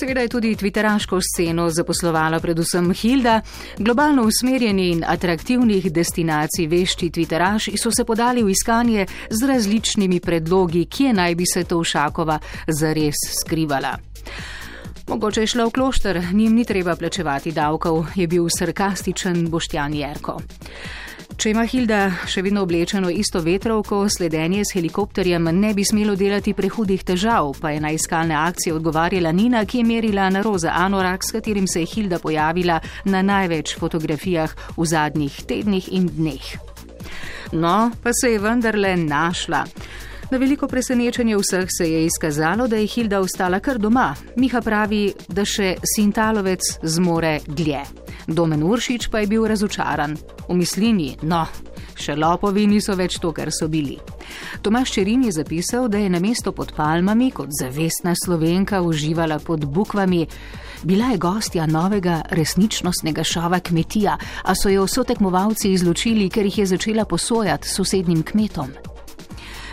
Seveda je tudi twitteraško sceno zaposlovala predvsem Hilda. Globalno usmerjeni in atraktivnih destinacij vešči twitteraši so se podali v iskanje z različnimi predlogi, kje naj bi se Tovšakova zares skrivala. Mogoče je šla v klošter, njim ni treba plačevati davkov, je bil sarkastičen Boštjan Jerko. Če ima Hilda še vedno oblečeno isto vetrovko, sledenje s helikopterjem ne bi smelo delati prehudih težav, pa je na iskalne akcije odgovarjala Nina, ki je merila na roza anorak, s katerim se je Hilda pojavila na največ fotografijah v zadnjih tednih in dneh. No, pa se je vendarle našla. Na veliko presenečenje vseh se je izkazalo, da je Hilda ostala kar doma. Miha pravi, da še Sintalovec zmore dlje. Domen Uršič pa je bil razočaran. V mislini, no, še lopovi niso več to, kar so bili. Tomaš Čerin je zapisal, da je na mesto pod palmami kot zavestna slovenka uživala pod bukvami. Bila je gostja novega resničnostnega šova kmetija, a so jo so tekmovalci izločili, ker jih je začela posojati sosednjim kmetom.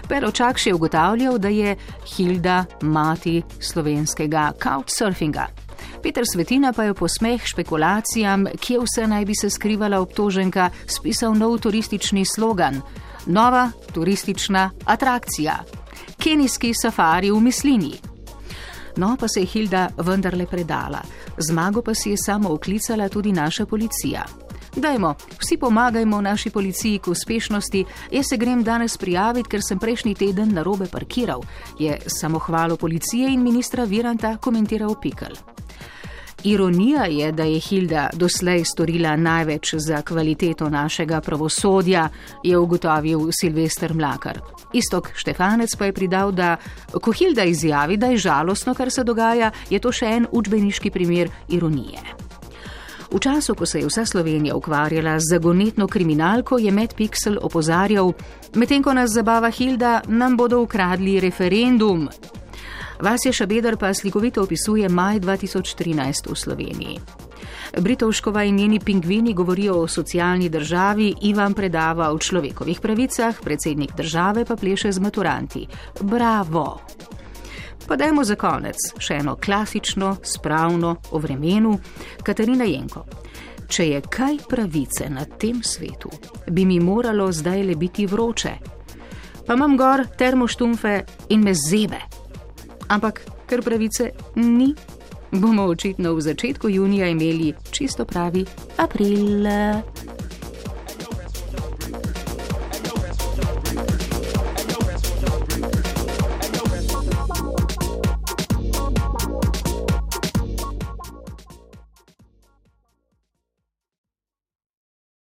Peročak še ugotavljal, da je Hilda mati slovenskega couchsurfinga. Peter Svetina pa je po smeh špekulacijam, kje vse naj bi se skrivala obtoženka, spisal nov turistični slogan: Nova turistična atrakcija. Kenijski safari v mislini. No, pa se je Hilda vendarle predala. Zmago pa si je samo oklicala tudi naša policija. Dajmo, vsi pomagajmo naši policiji k uspešnosti. Jaz se grem danes prijaviti, ker sem prejšnji teden na robe parkiral, je samohvalo policije in ministra Viranta komentiral Pikl. Ironija je, da je Hilda doslej storila največ za kvaliteto našega pravosodja, je ugotovil Silvestr Mlakar. Istok Štefanec pa je pridal, da ko Hilda izjavi, da je žalostno, kar se dogaja, je to še en učbeniški primer ironije. V času, ko se je vsa Slovenija ukvarjala z zagonetno kriminalko, je Medpixel opozarjal, medtem ko nas zabava Hilda, nam bodo ukradli referendum. Vasje Šabedar pa slikovito opisuje maj 2013 v Sloveniji. Britovškova in njeni pingvini govorijo o socialni državi, Ivan predava o človekovih pravicah, predsednik države pa pleše z maturanti. Bravo! Pa dajmo za konec še eno klasično, spravno o vremenu Katarina Jenko. Če je kaj pravice na tem svetu, bi mi moralo zdaj le biti vroče. Pa imam gor termoštumfe in me zebe. Ampak, ker pravice ni, bomo očitno v začetku junija imeli čisto pravi april.